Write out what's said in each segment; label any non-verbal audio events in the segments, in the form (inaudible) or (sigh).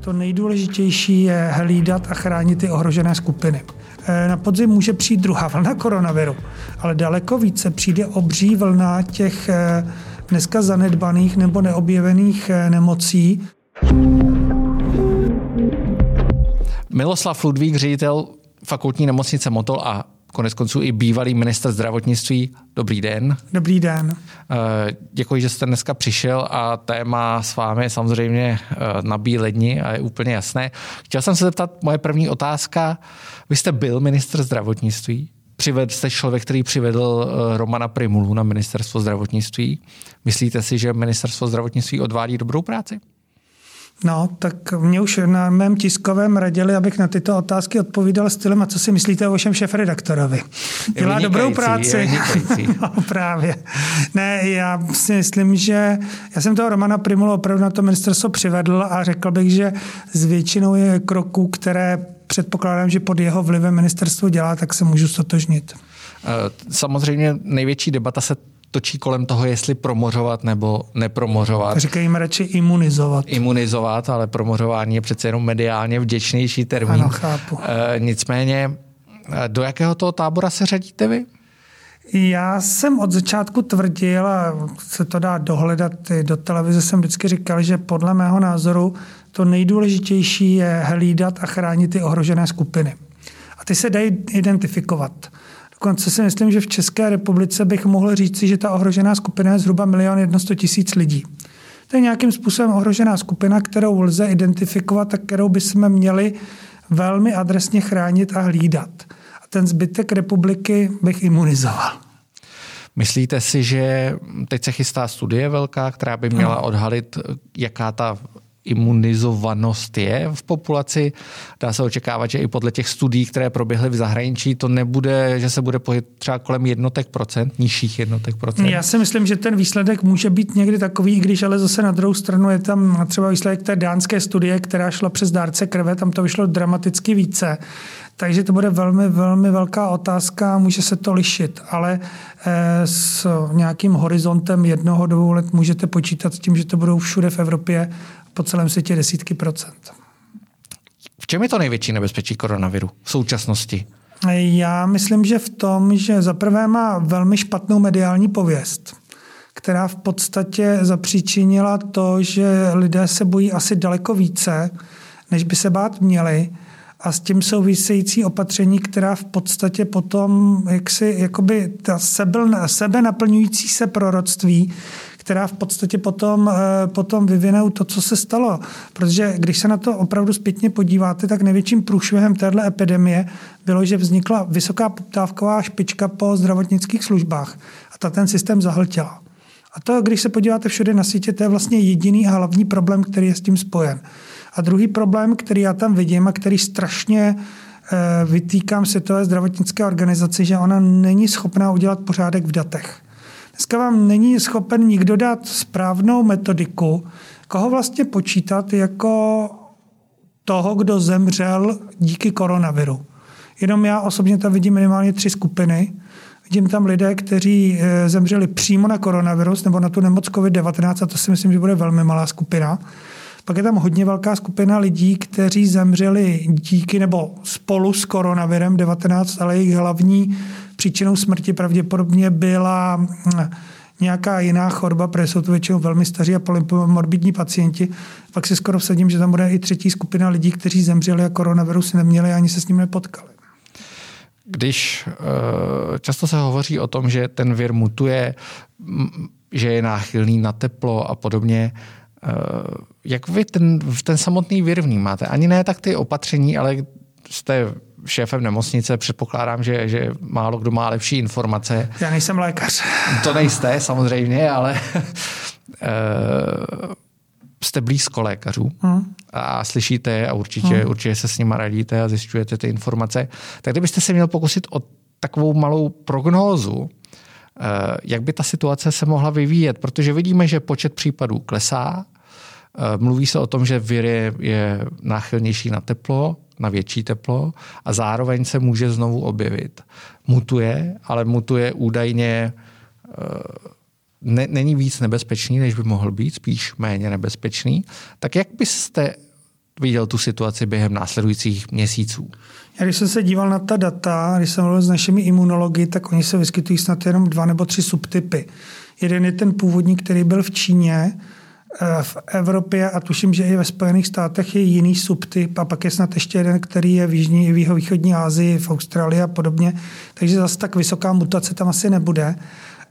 To nejdůležitější je hlídat a chránit ty ohrožené skupiny. Eh, na podzim může přijít druhá vlna koronaviru, ale daleko více přijde obří vlna těch eh, dneska zanedbaných nebo neobjevených eh, nemocí. Miloslav Ludvík, ředitel fakultní nemocnice Motol a konec konců i bývalý minister zdravotnictví. Dobrý den. Dobrý den. Děkuji, že jste dneska přišel a téma s vámi je samozřejmě na bíledni a je úplně jasné. Chtěl jsem se zeptat, moje první otázka, vy jste byl minister zdravotnictví, přivedl jste člověk, který přivedl eh, Romana Primulu na ministerstvo zdravotnictví. Myslíte si, že ministerstvo zdravotnictví odvádí dobrou práci? No, tak mě už na mém tiskovém radili, abych na tyto otázky odpovídal stylem, a co si myslíte o vašem šéf-redaktorovi? Dělá dobrou práci. (laughs) no, právě. Ne, já si myslím, že já jsem toho Romana Primulu opravdu na to ministerstvo přivedl a řekl bych, že s většinou je kroků, které předpokládám, že pod jeho vlivem ministerstvo dělá, tak se můžu stotožnit. Eh, samozřejmě největší debata se točí kolem toho, jestli promořovat nebo nepromořovat. Říkají radši imunizovat. Imunizovat, ale promořování je přece jenom mediálně vděčnější termín. Ano, chápu. E, nicméně, eh, do jakého toho tábora se řadíte vy? Já jsem od začátku tvrdil, a se to dá dohledat, do televize jsem vždycky říkal, že podle mého názoru to nejdůležitější je hlídat a chránit ty ohrožené skupiny. A ty se dají identifikovat. Dokonce si myslím, že v České republice bych mohl říci, že ta ohrožená skupina je zhruba milion jedno tisíc lidí. To je nějakým způsobem ohrožená skupina, kterou lze identifikovat a kterou bychom měli velmi adresně chránit a hlídat. A ten zbytek republiky bych imunizoval. Myslíte si, že teď se chystá studie velká, která by měla odhalit, jaká ta imunizovanost je v populaci. Dá se očekávat, že i podle těch studií, které proběhly v zahraničí, to nebude, že se bude pohybovat třeba kolem jednotek procent, nižších jednotek procent. Já si myslím, že ten výsledek může být někdy takový, když ale zase na druhou stranu je tam třeba výsledek té dánské studie, která šla přes dárce krve, tam to vyšlo dramaticky více. Takže to bude velmi, velmi velká otázka, může se to lišit, ale eh, s nějakým horizontem jednoho dvou let můžete počítat s tím, že to budou všude v Evropě po celém světě desítky procent. V čem je to největší nebezpečí koronaviru v současnosti? Já myslím, že v tom, že zaprvé má velmi špatnou mediální pověst, která v podstatě zapříčinila to, že lidé se bojí asi daleko více, než by se bát měli a s tím související opatření, která v podstatě potom jaksi, jakoby ta sebe, sebe naplňující se proroctví, která v podstatě potom, eh, potom vyvinou to, co se stalo. Protože když se na to opravdu zpětně podíváte, tak největším průšvihem téhle epidemie bylo, že vznikla vysoká poptávková špička po zdravotnických službách a ta ten systém zahltila. A to, když se podíváte všude na světě, to je vlastně jediný a hlavní problém, který je s tím spojen. A druhý problém, který já tam vidím a který strašně eh, vytýkám Světové zdravotnické organizaci, že ona není schopná udělat pořádek v datech. Dneska vám není schopen nikdo dát správnou metodiku, koho vlastně počítat jako toho, kdo zemřel díky koronaviru. Jenom já osobně tam vidím minimálně tři skupiny. Vidím tam lidé, kteří eh, zemřeli přímo na koronavirus nebo na tu nemoc COVID-19 a to si myslím, že bude velmi malá skupina. Pak je tam hodně velká skupina lidí, kteří zemřeli díky nebo spolu s koronavirem 19, ale jejich hlavní příčinou smrti pravděpodobně byla hm, nějaká jiná choroba, protože jsou to většinou velmi staří a polymorbidní pacienti. Pak si skoro vsadím, že tam bude i třetí skupina lidí, kteří zemřeli a koronavirus neměli ani se s ním nepotkali. Když eh, často se hovoří o tom, že ten vir mutuje, že je náchylný na teplo a podobně, jak vy ten, ten samotný vir vnímáte? Ani ne tak ty opatření, ale jste šéfem nemocnice, předpokládám, že, že málo kdo má lepší informace. Já nejsem lékař. To nejste, samozřejmě, ale uh, jste blízko lékařů hmm. a slyšíte a určitě, hmm. určitě se s nimi radíte a zjišťujete ty informace. Tak kdybyste se měl pokusit o takovou malou prognózu, eh, jak by ta situace se mohla vyvíjet, protože vidíme, že počet případů klesá, eh, Mluví se o tom, že vir je, je náchylnější na teplo, na větší teplo a zároveň se může znovu objevit. Mutuje, ale mutuje údajně eh, ne, není víc nebezpečný, než by mohl být, spíš méně nebezpečný. Tak jak byste viděl tu situaci během následujících měsíců? Já když jsem se díval na ta data, když jsem mluvil s našimi imunology, tak oni se vyskytují snad jenom dva nebo tři subtypy. Jeden je ten původní, který byl v Číně, eh, v Evropě a tuším, že i ve Spojených státech je jiný subtyp a pak je snad ještě jeden, který je v jižní, v východní Asii, v Austrálii a podobně. Takže zase tak vysoká mutace tam asi nebude.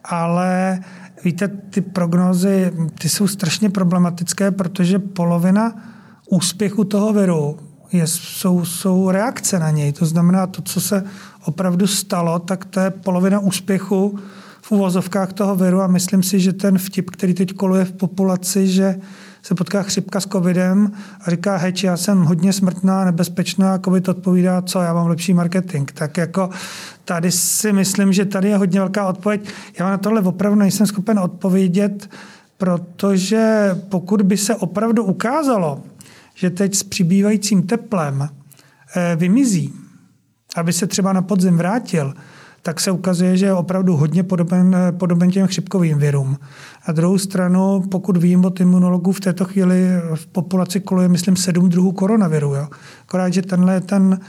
Ale víte, ty prognózy, ty jsou strašně problematické, protože polovina úspěchu toho viru je, jsou, jsou reakce na něj. To znamená, to, co se opravdu stalo, tak to je polovina úspěchu uvozovkách toho viru a myslím si, že ten vtip, který teď koluje v populaci, že se potká chřipka s covidem a říká, heč, já jsem hodně smrtná, nebezpečná a covid odpovídá, co, já mám lepší marketing. Tak jako tady si myslím, že tady je hodně velká odpověď. Já na tohle opravdu nejsem schopen odpovědět, protože pokud by se opravdu ukázalo, že teď s přibývajícím teplem eh, vymizí, aby se třeba na podzim vrátil, tak se ukazuje, že je opravdu hodně podoben, podoben těm chřipkovým virům. A druhou stranu, pokud vím od imunologů, v této chvíli v populaci koluje, myslím, sedm druhů koronaviru. Jo. Akorát, že tenhle ten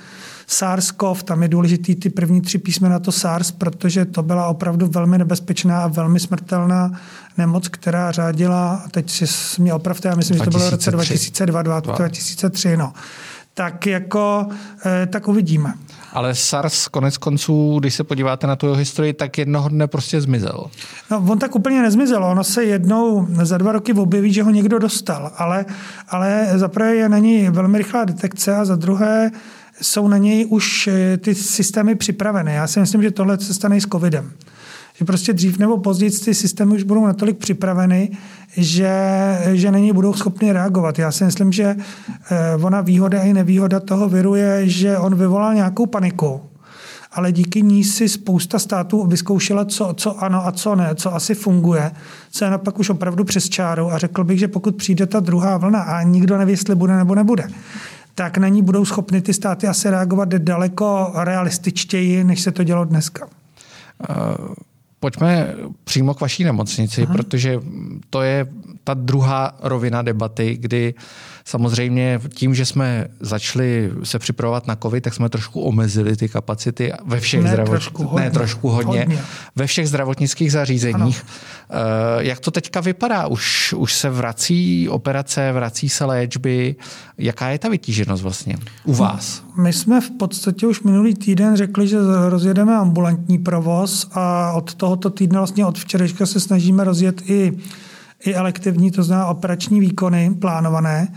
SARS-CoV, tam je důležitý ty první tři písmena to SARS, protože to byla opravdu velmi nebezpečná a velmi smrtelná nemoc, která řádila, teď si mě opravte, já myslím, 2003. že to bylo v roce 2002, 2003, no. Tak jako, eh, tak uvidíme. Ale SARS konec konců, když se podíváte na tu jeho historii, tak jednoho dne prostě zmizel. No, on tak úplně nezmizel. Ono se jednou za dva roky objeví, že ho někdo dostal, ale, ale za prvé je na ní velmi rychlá detekce a za druhé jsou na něj už eh, ty systémy připravené. Já si myslím, že tohle se stane i s covidem. Že prostě dřív nebo později ty systémy už budou natolik připraveny, že, že na něj budou schopni reagovat. Já si myslím, že eh, ona výhoda i nevýhoda toho viru je, že on vyvolal nějakou paniku, ale díky ní si spousta států vyzkoušela, co, co ano a co ne, co asi funguje, co je napak už opravdu přes čáru a řekl bych, že pokud přijde ta druhá vlna a nikdo neví, jestli bude nebo nebude, tak na ní budou schopny ty státy asi reagovat daleko realističtěji, než se to dělo dneska. Uh... Pojďme přímo k vaší nemocnici, Aha. protože to je ta druhá rovina debaty, kdy samozřejmě tím, že jsme začali se připravovat na COVID, tak jsme trošku omezili ty kapacity ve všech ne, zdravot... trošku hodně, ne trošku hodně, hodně, ve všech zdravotnických zařízeních. Ano. Eh, jak to teďka vypadá? Už, už se vrací operace, vrací se léčby. Jaká je ta vytíženost vlastně u vás? My jsme v podstatě už minulý týden řekli, že rozjedeme ambulantní provoz a od tohoto týdne, vlastně od včerejška se snažíme rozjet i i elektivní, to znamená operační výkony plánované,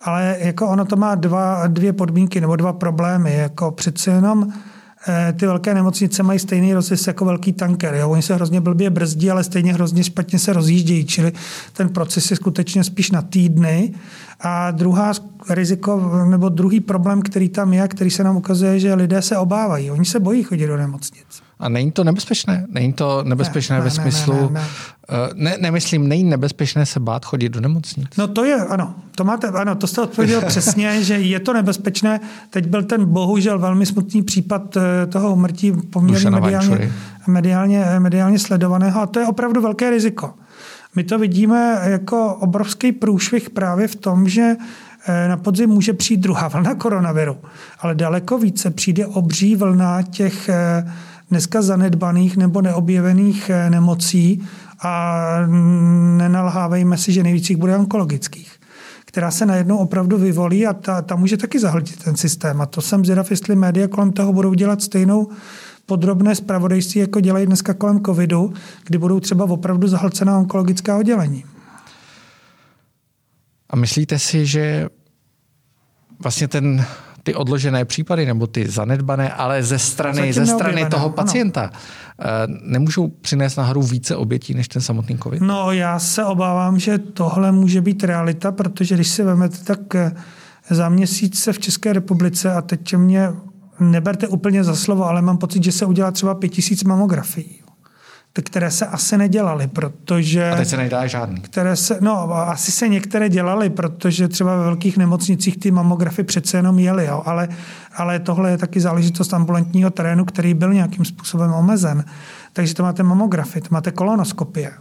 ale jako ono to má dva, dvě podmínky nebo dva problémy. Jako přece jenom eh, ty velké nemocnice mají stejný rozjezd jako velký tanker. Jo? Oni se hrozně blbě brzdí, ale stejně hrozně špatně se rozjíždějí, čili ten proces je skutečně spíš na týdny. A druhá riziko, nebo druhý problém, který tam je, který se nám ukazuje, že lidé se obávají. Oni se bojí chodit do nemocnic. A není to nebezpečné? Není to nebezpečné ne, ve ne, smyslu... Ne, ne, ne. Eh, ne, nemyslím, není nebezpečné se bát chodit do nemocnic. No to je, ano. To máte, ano, to jste odpověděl (laughs) přesně, že je to nebezpečné. Teď byl ten bohužel velmi smutný případ eh, toho umrtí poměrně mediálně, mediálně, mediálně sledovaného a to je opravdu velké riziko. My to vidíme jako obrovský průšvih právě v tom, že eh, na podzim může přijít druhá vlna koronaviru, ale daleko více přijde obří vlna těch dneska zanedbaných nebo neobjevených eh, nemocí a nenalhávejme si, že nejvíc jich bude onkologických která se najednou opravdu vyvolí a ta, ta může taky zahltit ten systém. A to jsem zvědav, jestli média kolem toho budou dělat stejnou podrobné zpravodajství, jako dělají dneska kolem covidu, kdy budou třeba opravdu zahlcená onkologická oddělení. A myslíte si, že vlastně ten ty odložené případy nebo ty zanedbané, ale ze strany, ze strany toho pacienta ano. Eh, nemůžou přinést nahoru více obětí než ten samotný COVID? No já se obávám, že tohle může být realita, protože když si vezmete, tak eh, za měsíc se v České republice, a teď mě neberte úplně za slovo, ale mám pocit, že se udělá třeba pět tisíc mamografií které se asi nedělaly, protože... A teď se nedělá žádný. Které se, no, asi se některé dělaly, protože třeba ve velkých nemocnicích ty mamografy přece jenom jeli, jo, ale, ale tohle je taky záležitost ambulantního terénu, který byl nějakým způsobem omezen. Takže to máte mamografy, to máte kolonoskopie.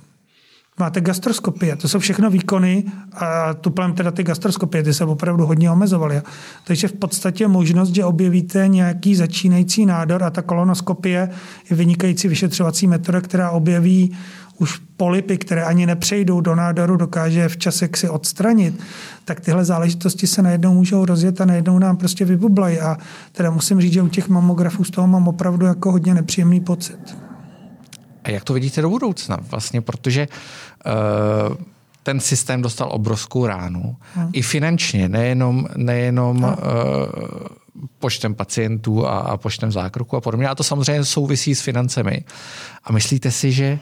Máte gastroskopie, to jsou všechno výkony a tuplem teda ty gastroskopie, ty se opravdu hodně omezovaly. Takže v podstatě možnost, že objevíte nějaký začínající nádor a ta kolonoskopie je vynikající vyšetřovací metoda, která objeví už polipy, které ani nepřejdou do nádoru, dokáže v čase si odstranit, tak tyhle záležitosti se najednou můžou rozjet a najednou nám prostě vybublají. A teda musím říct, že u těch mamografů z toho mám opravdu jako hodně nepříjemný pocit. A jak to vidíte do budoucna vlastně, protože uh, ten systém dostal obrovskou ránu. Hmm. I finančně, nejenom, nejenom hmm. uh, počtem pacientů a, a počtem zákroků a podobně. A to samozřejmě souvisí s financemi. A myslíte si, že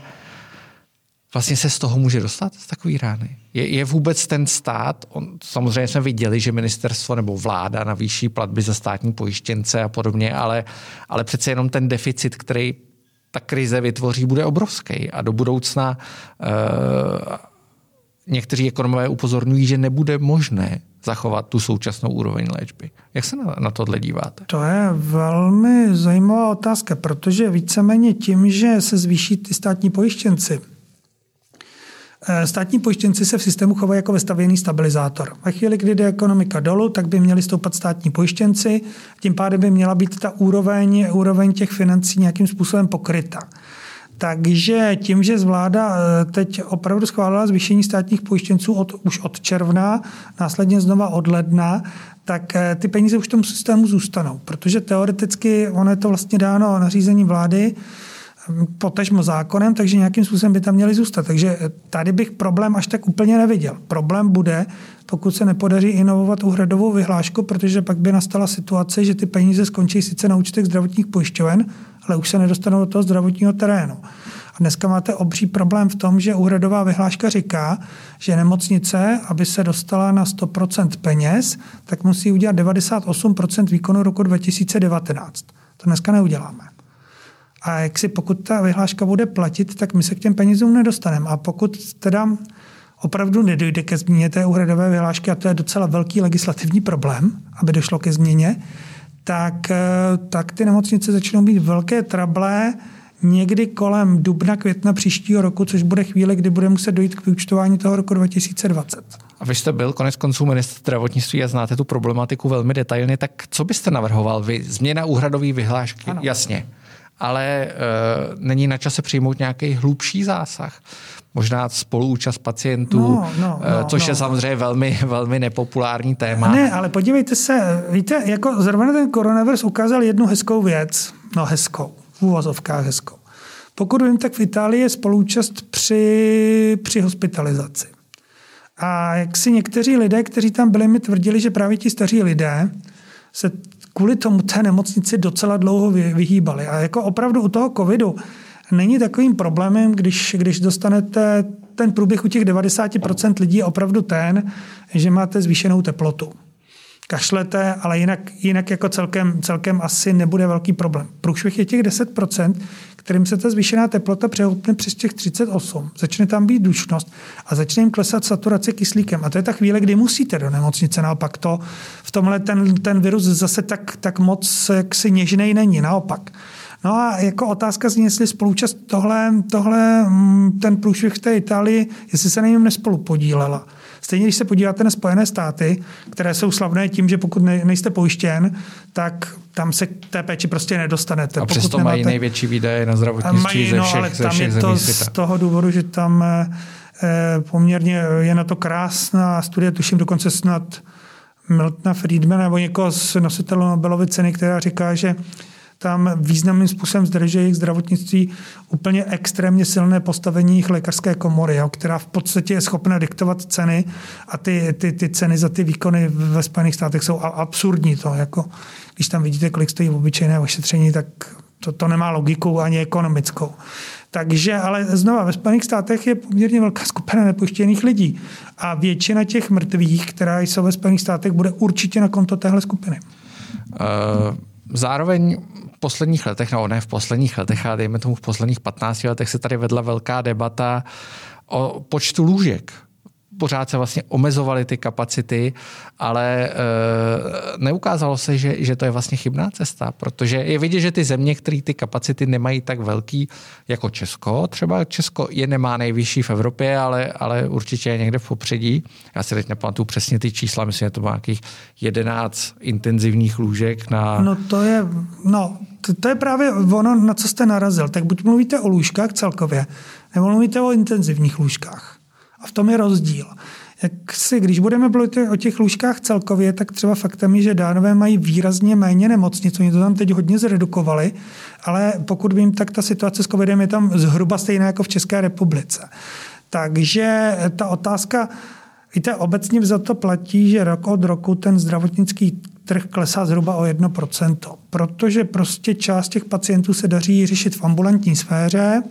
vlastně se z toho může dostat, z takové rány? Je, je vůbec ten stát, on, samozřejmě jsme viděli, že ministerstvo nebo vláda navýší platby za státní pojištěnce a podobně, ale, ale přece jenom ten deficit, který ta krize vytvoří, bude obrovský. A do budoucna uh, někteří ekonomové upozorňují, že nebude možné zachovat tu současnou úroveň léčby. Jak se na, na tohle díváte? To je velmi zajímavá otázka, protože víceméně tím, že se zvýší ty státní pojištěnci, Eh, státní pojištěnci se v systému chovají jako vestavěný stabilizátor. Ve chvíli, kdy jde ekonomika dolů, tak by měli stoupat státní pojištěnci, tím pádem by měla být ta úroveň, úroveň těch financí nějakým způsobem pokryta. Takže tím, že vláda eh, teď opravdu schválila zvýšení státních pojištěnců od, už od června, následně znova od ledna, tak eh, ty peníze už v tom systému zůstanou, protože teoreticky ono je to vlastně dáno nařízení vlády, potažmo zákonem, takže nějakým způsobem by tam měly zůstat. Takže tady bych problém až tak úplně neviděl. Problém bude, pokud se nepodaří inovovat úhradovou vyhlášku, protože pak by nastala situace, že ty peníze skončí sice na účtech zdravotních pojišťoven, ale už se nedostanou do toho zdravotního terénu. A dneska máte obří problém v tom, že úhradová vyhláška říká, že nemocnice, aby se dostala na 100% peněz, tak musí udělat 98% výkonu roku 2019. To dneska neuděláme. A jak si pokud ta vyhláška bude platit, tak my se k těm penězům nedostaneme. A pokud teda opravdu nedojde ke změně té úhradové vyhlášky, a to je docela velký legislativní problém, aby došlo ke změně, tak, eh, tak ty nemocnice začnou být velké trable někdy kolem dubna, května příštího roku, což bude chvíle, kdy bude muset dojít k vyučtování toho roku 2020. A vy jste byl konec konců ministr zdravotnictví a znáte tu problematiku velmi detailně, tak co byste navrhoval vy? Změna úhradové vyhlášky? Ano. Jasně ale uh, není na čase přijmout nějaký hlubší zásah. Možná spoluúčast pacientů, no, no, eh, no, což no. je samozřejmě velmi, velmi nepopulární téma. Ne, ale podívejte se, víte, jako zrovna ten koronavirus ukázal jednu hezkou věc, no hezkou, v úvozovkách hezkou. Pokud vím, tak v Itálii je spoluúčast při, při hospitalizaci. A jak si někteří lidé, kteří tam byli, mi tvrdili, že právě ti staří lidé se kvůli tomu té nemocnici docela dlouho vyhýbali. A jako opravdu u toho covidu není takovým problémem, když, když dostanete ten průběh u těch 90% lidí je opravdu ten, že máte zvýšenou teplotu. Kašlete, ale jinak, jinak jako celkem, celkem asi nebude velký problém. Průšvih je těch 10%, kterým se ta zvýšená teplota přehoupne přes těch 38. Začne tam být dušnost a začne jim klesat saturace kyslíkem. A to je ta chvíle, kdy musíte do nemocnice. Naopak to v tomhle ten, ten virus zase tak, tak moc jaksi něžnej není. Naopak. No a jako otázka zní, jestli spolučast tohle, tohle mm, ten průšvih v té Itálii, jestli se na něm nespolu podílela. Stejně, když se podíváte na Spojené státy, které jsou slavné tím, že pokud nejste pojištěn, tak tam se k té péči prostě nedostanete. A přesto nemáte... mají největší výdaje na zdravotnictví mají, ze no, všech, no, ale ze všech tam je to z toho důvodu, že tam eh, eh, poměrně je na to krásná studie, tuším dokonce snad Miltona Friedmana nebo někoho z nositelů Nobelovy ceny, která říká, že tam významným způsobem zdrží jejich zdravotnictví úplně extrémně silné postavení jejich lékařské komory, jo, která v podstatě je schopna diktovat ceny a ty, ty, ty ceny za ty výkony ve Spojených státech jsou absurdní. To, jako, když tam vidíte, kolik stojí obyčejné ošetření, tak to, to nemá logiku ani ekonomickou. Takže, ale znova, ve Spojených státech je poměrně velká skupina nepoštěných lidí a většina těch mrtvých, která jsou ve Spojených státech, bude určitě na konto téhle skupiny. Uh, zároveň posledních letech, no ne v posledních letech, ale dejme tomu v posledních 15 letech se tady vedla velká debata o počtu lůžek pořád se vlastně omezovaly ty kapacity, ale e, neukázalo se, že, že to je vlastně chybná cesta, protože je vidět, že ty země, které ty kapacity nemají tak velký jako Česko, třeba Česko je nemá nejvyšší v Evropě, ale, ale určitě je někde v popředí. Já si teď nepamatuju přesně ty čísla, myslím, že to má nějakých 11 intenzivních lůžek na... No to je, no, to, to je právě ono, na co jste narazil. Tak buď mluvíte o lůžkách celkově, nebo mluvíte o intenzivních lůžkách. A v tom je rozdíl. Jak si, když budeme mluvit o těch lůžkách celkově, tak třeba faktem je, že dánové mají výrazně méně nemocnic. Oni to tam teď hodně zredukovali, ale pokud vím, tak ta situace s covidem je tam zhruba stejná jako v České republice. Takže ta otázka, víte, obecně za to platí, že rok od roku ten zdravotnický trh klesá zhruba o 1%, protože prostě část těch pacientů se daří řešit v ambulantní sféře,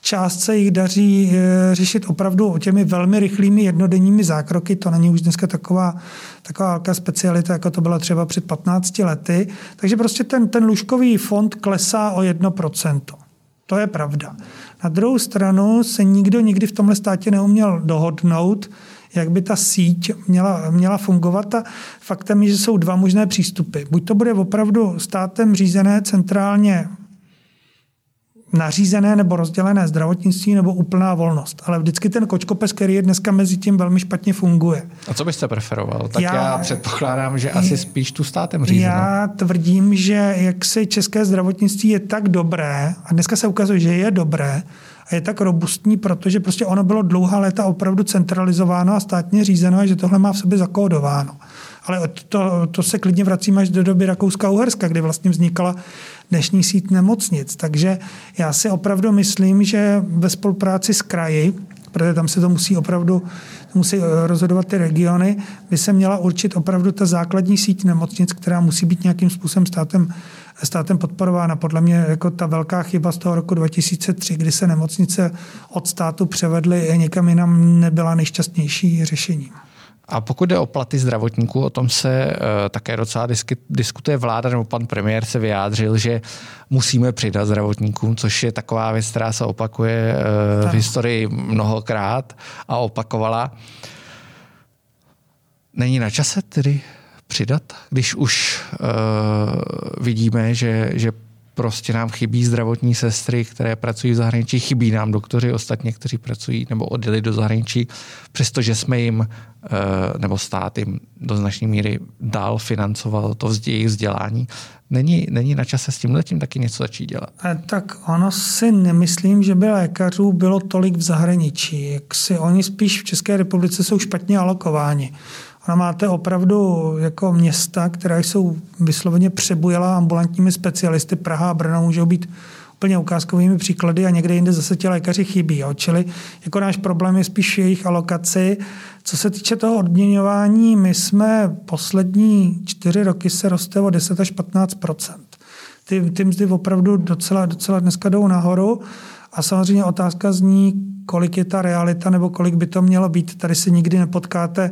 část se jich daří eh, řešit opravdu těmi velmi rychlými jednodenními zákroky. To není už dneska taková, taková velká specialita, jako to byla třeba před 15 lety. Takže prostě ten, ten lůžkový fond klesá o 1%. To je pravda. Na druhou stranu se nikdo nikdy v tomhle státě neuměl dohodnout, jak by ta síť měla, měla fungovat. A faktem je, že jsou dva možné přístupy. Buď to bude opravdu státem řízené centrálně nařízené nebo rozdělené zdravotnictví nebo úplná volnost. Ale vždycky ten kočkopes, který je dneska mezi tím velmi špatně funguje. A co byste preferoval? Tak já, já předpokládám, že asi spíš tu státem řízenou. Já tvrdím, že jak se české zdravotnictví je tak dobré, a dneska se ukazuje, že je dobré, a je tak robustní, protože prostě ono bylo dlouhá léta opravdu centralizováno a státně řízeno a že tohle má v sobě zakódováno. Ale to, to se klidně vracíme až do doby Rakouska-Uherska, kdy vlastně vznikala dnešní síť nemocnic. Takže já si opravdu myslím, že ve spolupráci s kraji, protože tam se to musí opravdu musí eh, rozhodovat ty regiony, by se měla určit opravdu ta základní síť nemocnic, která musí být nějakým způsobem státem, státem podporována. Podle mě jako ta velká chyba z toho roku 2003, kdy se nemocnice od státu převedly někam jinam, nebyla nejšťastnější řešení. A pokud jde o platy zdravotníků, o tom se uh, také docela diskutuje vláda, nebo pan premiér se vyjádřil, že musíme přidat zdravotníkům, což je taková věc, která se opakuje uh, v historii mnohokrát a opakovala. Není na čase tedy přidat, když už uh, vidíme, že, že prostě nám chybí zdravotní sestry, které pracují v zahraničí, chybí nám doktoři ostatně, kteří pracují nebo odjeli do zahraničí, přestože jsme jim eh, nebo stát jim do značné míry dál financoval to jejich vzdělání. Není, není na čase s tím letím taky něco začít dělat? Eh, tak ono si nemyslím, že by lékařů bylo tolik v zahraničí. Jak si oni spíš v České republice jsou špatně alokováni. Ona máte opravdu jako města, která jsou vysloveně přebujela ambulantními specialisty. Praha a Brno můžou být úplně ukázkovými příklady a někde jinde zase ti lékaři chybí. Jo. Čili jako náš problém je spíš jejich alokaci. Co se týče toho odměňování, my jsme poslední čtyři roky se roste o 10 až 15 ty, ty mzdy opravdu docela, docela dneska jdou nahoru. A samozřejmě otázka zní, kolik je ta realita nebo kolik by to mělo být. Tady se nikdy nepotkáte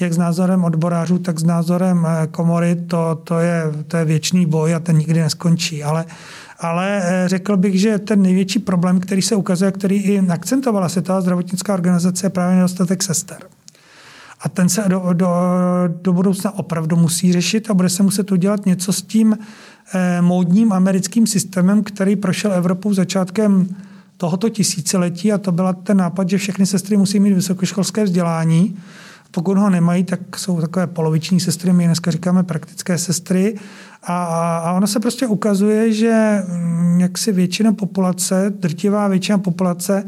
jak s názorem odborářů, tak s názorem eh, komory. To, to, je, to je věčný boj a ten nikdy neskončí. Ale, ale eh, řekl bych, že ten největší problém, který se ukazuje, který i akcentovala Světová zdravotnická organizace, je právě nedostatek sester. A ten se do, do, do budoucna opravdu musí řešit a bude se muset udělat něco s tím eh, módním americkým systémem, který prošel Evropou začátkem tohoto tisíciletí a to byl ten nápad, že všechny sestry musí mít vysokoškolské vzdělání. Pokud ho nemají, tak jsou takové poloviční sestry, my dneska říkáme praktické sestry. A, a ono se prostě ukazuje, že mm, jak si většina populace, drtivá většina populace,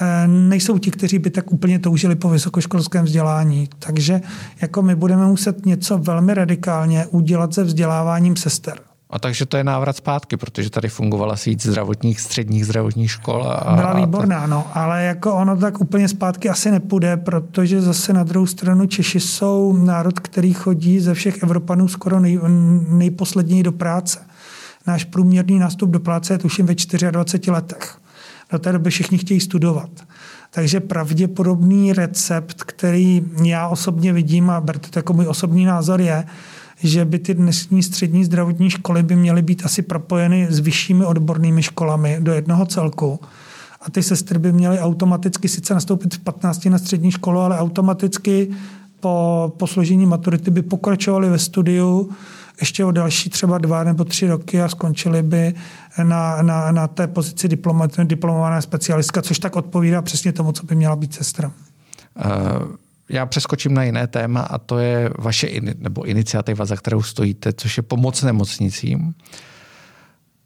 eh, nejsou ti, kteří by tak úplně toužili po vysokoškolském vzdělání. Takže jako my budeme muset něco velmi radikálně udělat se vzděláváním sester. A takže to je návrat zpátky, protože tady fungovala síť zdravotních, středních zdravotních škol. A, Byla výborná, no, ale jako ono tak úplně zpátky asi nepůjde, protože zase na druhou stranu Češi jsou národ, který chodí ze všech Evropanů skoro nej, nejposledněji do práce. Náš průměrný nástup do práce je tuším ve 24 letech. Do té doby všichni chtějí studovat. Takže pravděpodobný recept, který já osobně vidím, a berte to jako můj osobní názor, je, že by ty dnešní střední zdravotní školy by měly být asi propojeny s vyššími odbornými školami do jednoho celku a ty sestry by měly automaticky sice nastoupit v 15 na střední školu, ale automaticky po, po složení maturity by pokračovali ve studiu ještě o další třeba dva nebo tři roky a skončili by na, na, na té pozici diplomované specialistka, což tak odpovídá přesně tomu, co by měla být sestra. Uh já přeskočím na jiné téma a to je vaše in, nebo iniciativa, za kterou stojíte, což je pomoc nemocnicím.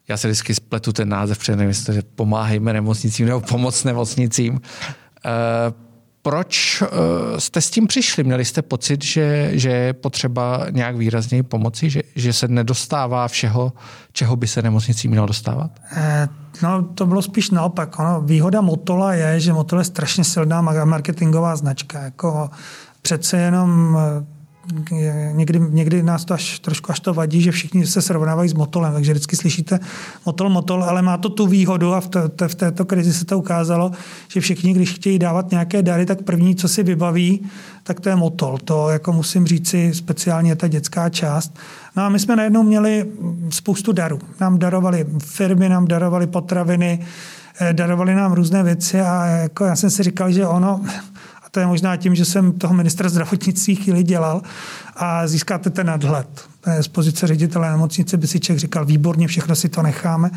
Já se vždycky spletu ten název, protože nevím, jestli pomáhejme nemocnicím nebo pomoc nemocnicím. Uh, proč uh, jste s tím přišli? Měli jste pocit, že, že je potřeba nějak výrazněji pomoci, že, že se nedostává všeho, čeho by se nemocnicí mělo dostávat? Eh, no, to bylo spíš naopak. Ono, výhoda Motola je, že Motol je strašně silná marketingová značka. Jako přece jenom eh, někdy, někdy nás to až trošku až to vadí, že všichni se srovnávají s Motolem, takže vždycky slyšíte Motol, Motol, ale má to tu výhodu a v, t, v této krizi se to ukázalo, že všichni, když chtějí dávat nějaké dary, tak první, co si vybaví, tak to je Motol. To jako musím říci, speciálně ta dětská část. No a my jsme najednou měli spoustu darů. Nám darovali firmy, nám darovali potraviny, eh, darovali nám různé věci a jako já jsem si říkal, že ono, a to je možná tím, že jsem toho ministra zdravotnictví chvíli dělal a získáte ten nadhled. Z pozice ředitele nemocnice by si člověk říkal, výborně, všechno si to necháme,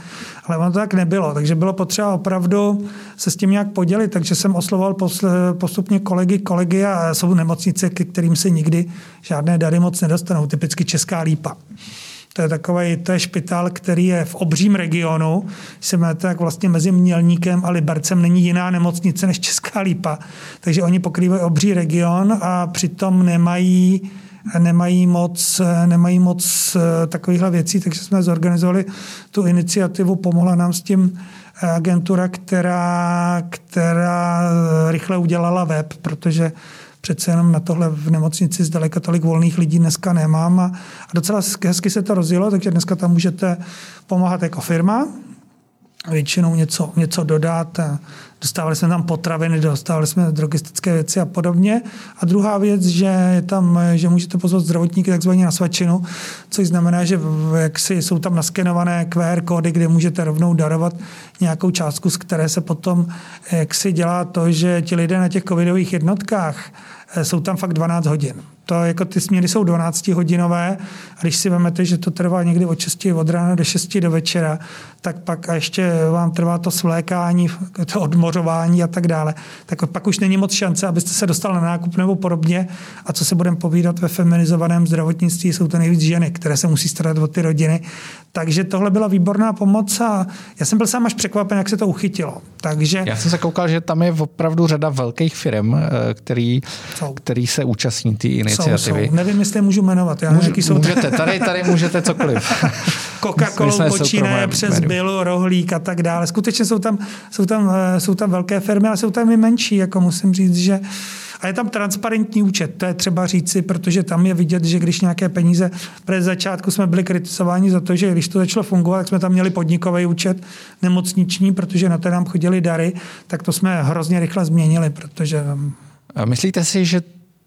ale ono to tak nebylo. Takže bylo potřeba opravdu se s tím nějak podělit. Takže jsem oslovoval postupně kolegy, kolegy a jsou nemocnice, ke kterým se nikdy žádné dary moc nedostanou. Typicky Česká lípa. To je takový, to je špitál, který je v obřím regionu. Se máte, tak vlastně mezi Mělníkem a Libercem není jiná nemocnice než Česká Lípa. Takže oni pokrývají obří region a přitom nemají nemají moc, nemají moc eh, takovýchhle věcí, takže jsme zorganizovali tu iniciativu, pomohla nám s tím eh, agentura, která, která rychle udělala web, protože přece jenom na tohle v nemocnici zdaleka tolik volných lidí dneska nemám a, a docela hezky se to rozjelo, takže dneska tam můžete pomáhat jako firma, většinou něco, něco dodat. Dostávali jsme tam potraviny, dostávali jsme drogistické věci a podobně. A druhá věc, že, je tam, že můžete pozvat zdravotníky takzvaně na svačinu, což znamená, že jak si, jsou tam naskenované QR kódy, kde můžete rovnou darovat nějakou částku, z které se potom jak si dělá to, že ti lidé na těch covidových jednotkách eh, jsou tam fakt 12 hodin. To jako ty směry jsou 12 hodinové a když si vezmete, že to trvá někdy od 6 od rána do 6 do večera, tak pak a ještě vám trvá to svlékání, to odmořování a tak dále, tak pak už není moc šance, abyste se dostal na nákup nebo podobně. A co se budeme povídat ve feminizovaném zdravotnictví, jsou to nejvíc ženy, které se musí starat o ty rodiny. Takže tohle byla výborná pomoc a já jsem byl sám až překvapen, jak se to uchytilo. Takže... Já jsem se koukal, že tam je opravdu řada velkých firm, eh, který, který se účastní té iniciativy. Jsou, jsou. Nevím, jestli můžu jmenovat. Já Může, jsou můžete, tady, tady můžete cokoliv. (laughs) Coca-Cola (laughs) počínaje přes Bilu, Rohlík a tak dále. Skutečně jsou tam, jsou, tam, eh, jsou tam velké firmy, ale jsou tam i menší, jako musím říct, že a je tam transparentní účet, to je třeba říci, protože tam je vidět, že když nějaké peníze, před začátku jsme byli kritizováni za to, že když to začalo fungovat, tak jsme tam měli podnikový účet nemocniční, protože na to nám chodili dary, tak to jsme hrozně rychle změnili, protože... Myslíte si, že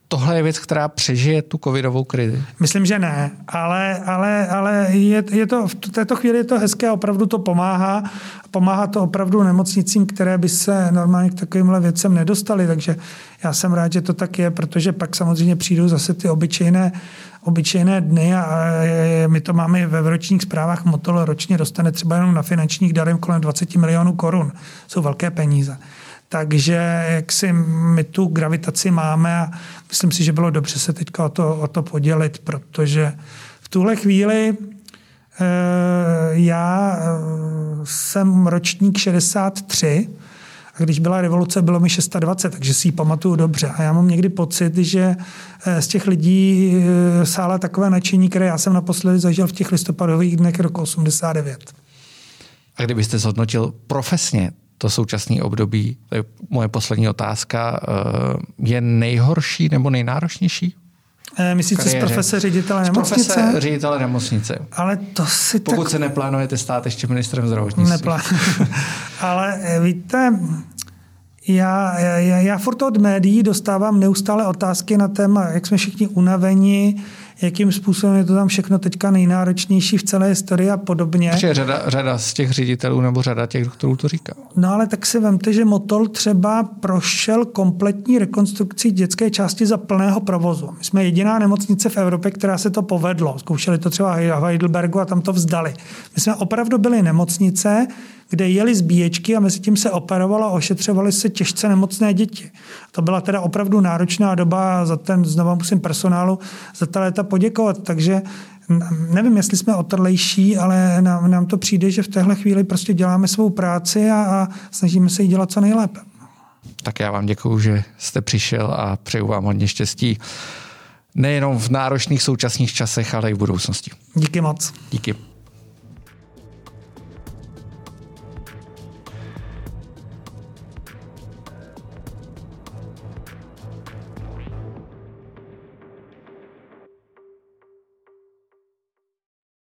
tohle je věc, která přežije tu covidovou krizi? Myslím, že ne, ale, ale, ale je, je to, v této chvíli je to hezké a opravdu to pomáhá. Pomáhá to opravdu nemocnicím, které by se normálně k takovýmhle věcem nedostaly, takže já jsem rád, že to tak je, protože pak samozřejmě přijdou zase ty obyčejné, obyčejné dny a my to máme ve ročních zprávách. Motol ročně dostane třeba jenom na finančních darem kolem 20 milionů korun. Jsou velké peníze. Takže jak si my tu gravitaci máme a myslím si, že bylo dobře se teď o to, o to podělit, protože v tuhle chvíli e, já eh, jsem ročník 63 a když byla revoluce, bylo mi 620, takže si ji pamatuju dobře. A já mám někdy pocit, že eh, z těch lidí sála takové nadšení, které já jsem naposledy zažil v těch listopadových dnech roku 89. A kdybyste zhodnotil profesně to současné období, to je moje poslední otázka, eh, je nejhorší nebo nejnáročnější? Eh, myslíte z profese ředitele nemocnice? Z profese ředitele nemocnice. Ale to si Pokud tak... se neplánujete stát ještě ministrem zdravotnictví. Neplánuji. (laughs) Ale eh, víte, já, já, já furt od médií dostávám neustále otázky na téma, jak jsme všichni unaveni, jakým způsobem je to tam všechno teďka nejnáročnější v celé historii a podobně. Protože řada, řada z těch ředitelů nebo řada těch doktorů to říká. No ale tak si vemte, že Motol třeba prošel kompletní rekonstrukcí dětské části za plného provozu. My jsme jediná nemocnice v Evropě, která se to povedlo. Zkoušeli to třeba v Heidelbergu a tam to vzdali. My jsme opravdu byli nemocnice, kde jeli zbíječky a mezi tím se operovalo a ošetřovali se těžce nemocné děti. To byla teda opravdu náročná doba a za ten, znovu musím personálu za ta léta poděkovat. Takže nevím, jestli jsme otrlejší, ale nám, nám to přijde, že v téhle chvíli prostě děláme svou práci a, a snažíme se ji dělat co nejlépe. Tak já vám děkuju, že jste přišel a přeju vám hodně štěstí. Nejenom v náročných současných časech, ale i v budoucnosti. Díky moc. Díky.